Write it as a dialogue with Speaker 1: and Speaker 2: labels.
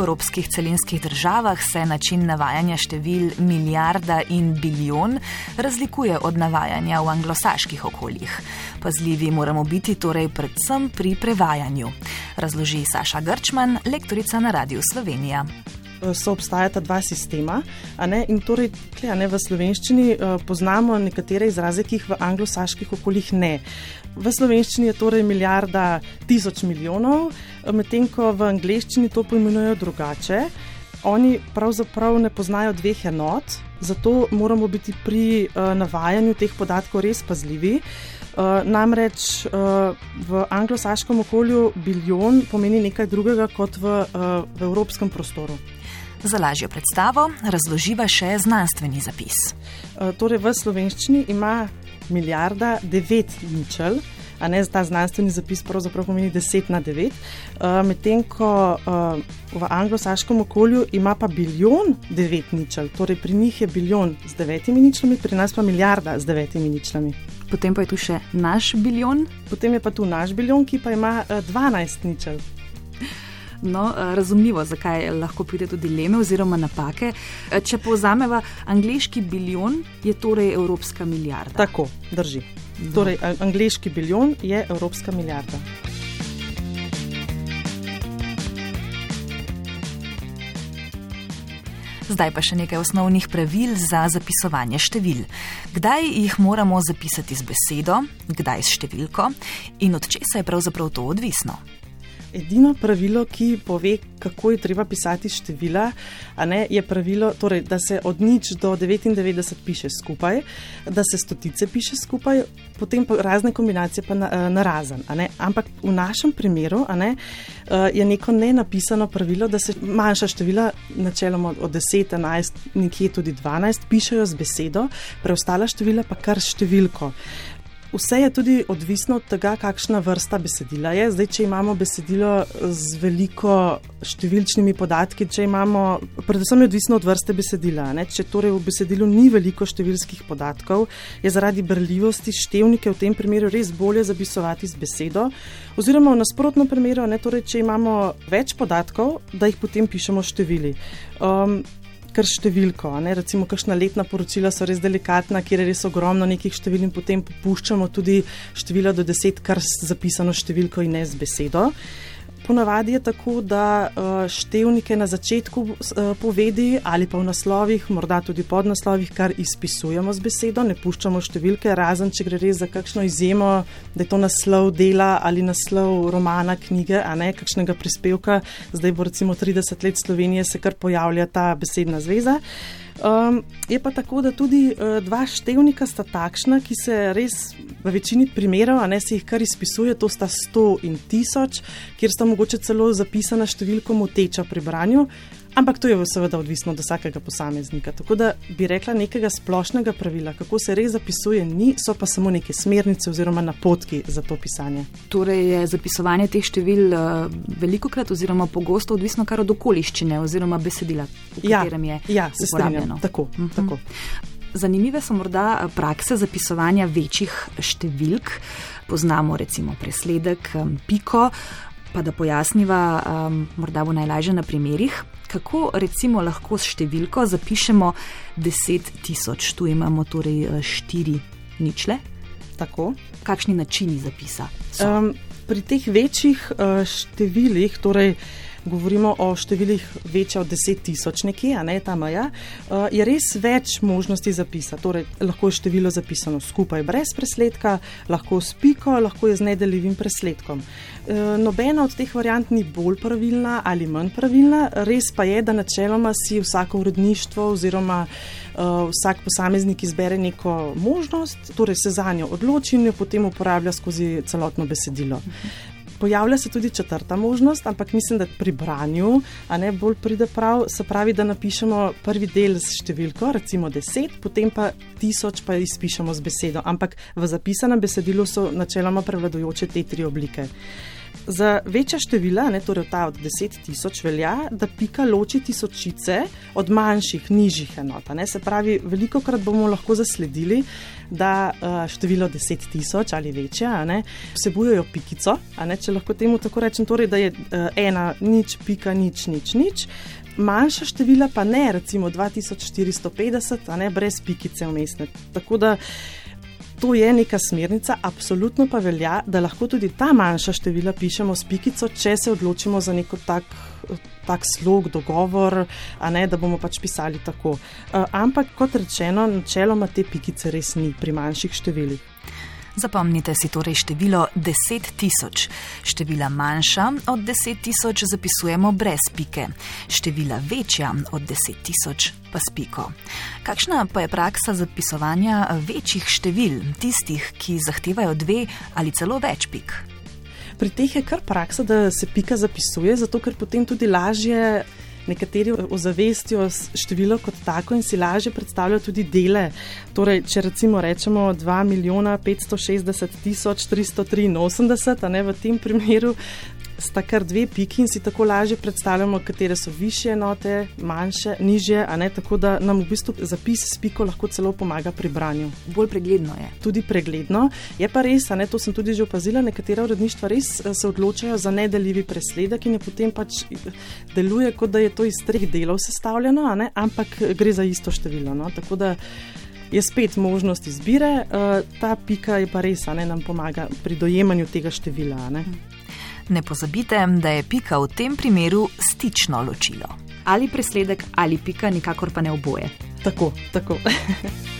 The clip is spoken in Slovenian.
Speaker 1: vzhodnoevropskih celinskih državah se način navajanja števil milijarda in bilijon razlikuje od navajanja v anglosaških okoljih. Pazljivi moramo biti torej predvsem pri prevajanju, razloži Saša Grčman, lektorica na Radiu Slovenija.
Speaker 2: So obstajata dva sistema, in torej tle, ne, v slovenščini uh, poznamo nekatere izraze, ki jih v anglosaških okoljih ne. V slovenščini je torej milijarda tisoč milijonov, medtem ko v angleščini to pojmenujejo drugače. Oni pravzaprav ne poznajo dveh enot, zato moramo biti pri uh, navajanju teh podatkov res pazljivi. Uh, namreč uh, v anglosaškem okolju bilijon pomeni nekaj drugega kot v, uh, v evropskem prostoru.
Speaker 1: Za lažjo predstavo razloživa še znanstveni zapis.
Speaker 2: Uh, torej, v slovenščini ima milijarda devet ničel, a ne ta znanstveni zapis pravzaprav pomeni deset na devet, uh, medtem ko uh, v anglosaškem okolju ima pa bilijon devet ničel, torej pri njih je bilijon z devetimi ničlami, pri nas pa milijarda z devetimi ničlami.
Speaker 1: Potem pa je tu še naš bilijon.
Speaker 2: Potem je pa tu naš bilijon, ki pa ima uh, 12 ničel.
Speaker 1: No, razumljivo, zakaj lahko pride do dileme oziroma napake. Če povzameva, angliški bilijon je torej evropska milijarda.
Speaker 2: Tako, drži. No. Torej, angliški bilijon je evropska milijarda.
Speaker 1: Zdaj pa še nekaj osnovnih pravil za zapisovanje števil. Kdaj jih moramo zapisati z besedo, kdaj s številko in od česa je pravzaprav to odvisno.
Speaker 2: Edino pravilo, ki pove, kako je treba pisati števila, ne, je pravilo, torej, da se od nič do 99 piše skupaj, da se stotice piše skupaj, potem pa razne kombinacije pa na, eh, na razen. Ampak v našem primeru ne, eh, je neko nenapisano pravilo, da se manjša števila, načeloma od 10, 11, nekje tudi 12, pišejo z besedo, preostala števila pa kar številko. Vse je tudi odvisno od tega, kakšna vrsta besedila je. Zdaj, če imamo besedilo z veliko številčnimi podatki, če imamo, predvsem je odvisno od vrste besedila. Ne? Če torej v besedilu ni veliko številskih podatkov, je zaradi brljivosti števnike v tem primeru res bolje zapisovati z besedo. Oziroma v nasprotnem primeru, ne, torej, če imamo več podatkov, da jih potem pišemo števili. Um, kar številko. Ne? Recimo, kakšna letna poročila so res delikatna, kjer je res ogromno nekih števil in potem popuščamo tudi število do deset, kar je zapisano številko in ne z besedo. Ponavadi je tako, da uh, števnike na začetku uh, povedi ali pa v naslovih, morda tudi pod naslovih, kar izpisujemo z besedo, ne puščamo številke, razen če gre res za kakšno izjemo, da je to naslov dela ali naslov romana, knjige, a ne kakšnega prispevka. Zdaj bo recimo 30 let Slovenije se kar pojavlja ta besedna zveza. Um, je pa tako, da tudi uh, dva števnika sta takšna, ki se res v večini primerov, a ne se jih kar izpisuje, to sta 100 in 1000, kjer sta mogoče celo zapisana številko moteča pri branju. Ampak to je seveda odvisno od vsakega posameznika. Tako da bi rekla, nekega splošnega pravila, kako se res zapisuje, ni, so pa samo neke smernice oziroma napotki za to pisanje.
Speaker 1: Torej je zapisovanje teh števil uh, veliko krat oziroma pogosto odvisno kar od okoliščine oziroma besedila, v
Speaker 2: Ja,
Speaker 1: katerem je
Speaker 2: ja, se strinjam. Tako,
Speaker 1: Mhm.
Speaker 2: tako.
Speaker 1: Zanimive so morda eh, prakse zapisovanja večjih številk. Poznamo recimo presledek, em, piko, pa da pojasniva, um, morda bo najlažje na primerih, kako recimo lahko s številko zapišemo 10 tisoč. Tu imamo torej eh, štiri ničle.
Speaker 2: tako.
Speaker 1: Kakšni načini zapisa? So?
Speaker 2: Um, pri teh večjih uh, številih, torej govorimo o številih večja od 10 tisoč nekje, a ne ta meja, uh, je res več možnosti zapisa. Torej, lahko je število zapisano skupaj brez presledka, lahko s piko, lahko je z nedeljivim presledkom. Uh, nobena od teh variant ni bolj pravilna ali manj pravilna, res pa je, da načeloma si vsako uredništvo oziroma uh, vsak posameznik izbere neko možnost, torej se za njo odloči in jo potem uporablja skozi celotno besedilo. Pojavlja se tudi četrta možnost, ampak mislim, da pri branju ne bolj pride prav, se pravi, da napišemo prvi del s številko, recimo 10, potem pa 1000 pa izpišemo z besedo, ampak v zapisanem besedilu so načeloma prevladujoče te tri oblike. Za večja števila, ne, torej ta od 10 tisoč, velja, da pika loči tisočice od manjših, nižjih enot. Ne. Se pravi, veliko krat bomo lahko zasledili, da uh, število 10 tisoč ali večje vsebujejo pikico. Ne, če lahko temu tako rečem, torej, da je uh, ena, nič, pika, nič, nič, nič. Manjša števila pa ne, recimo 2450, a ne brez pikice vmesne. Tako da to je neka smernica, absolutno pa velja, da lahko tudi ta manjša števila pišemo s pikico, če se odločimo za neko tak, tak slog, dogovor, ne da bomo pač pisali tako. Uh, ampak kot rečeno, načeloma te pikice res ni pri manjših številih.
Speaker 1: Zapomnite si torej število 10 tisoč. Števila manjša od 10 tisoč zapisujemo brez pike, števila večja od 10 tisoč pa s piko. Kakšna pa je praksa zapisovanja večjih števil, tistih, ki zahtevajo dve ali celo več pik?
Speaker 2: Pri teh je kar praksa, da se pika zapisuje, zato ker potem tudi lažje nekateri ozavestijo število kot tako in si lažje predstavljajo tudi dele. Torej, če recimo rečemo 2 milijona 560 tisoč 383, a ne v tem primeru, sta kar dve piki in si tako lažje predstavljamo, katere so više enote, manjše, nižje, a ne tako, da nam v bistvu zapis s piko lahko celo pomaga pri branju.
Speaker 1: Bolj pregledno je.
Speaker 2: Tudi pregledno. Je pa res, a ne to sem tudi že opazila, nekatera uredništva res eh, se odločajo za nedeljivi presledek in je potem pač eh, deluje, kot da je to iz treh delov sestavljeno, ne, ampak gre za isto število. No? Tako da je spet možnost izbire, ta pika je pa res, a ne nam pomaga pri dojemanju tega števila.
Speaker 1: Ne pozabite, da je pika v tem primeru stično ločilo. Ali presledek ali pika, nikakor pa ne oboje.
Speaker 2: Tako, tako.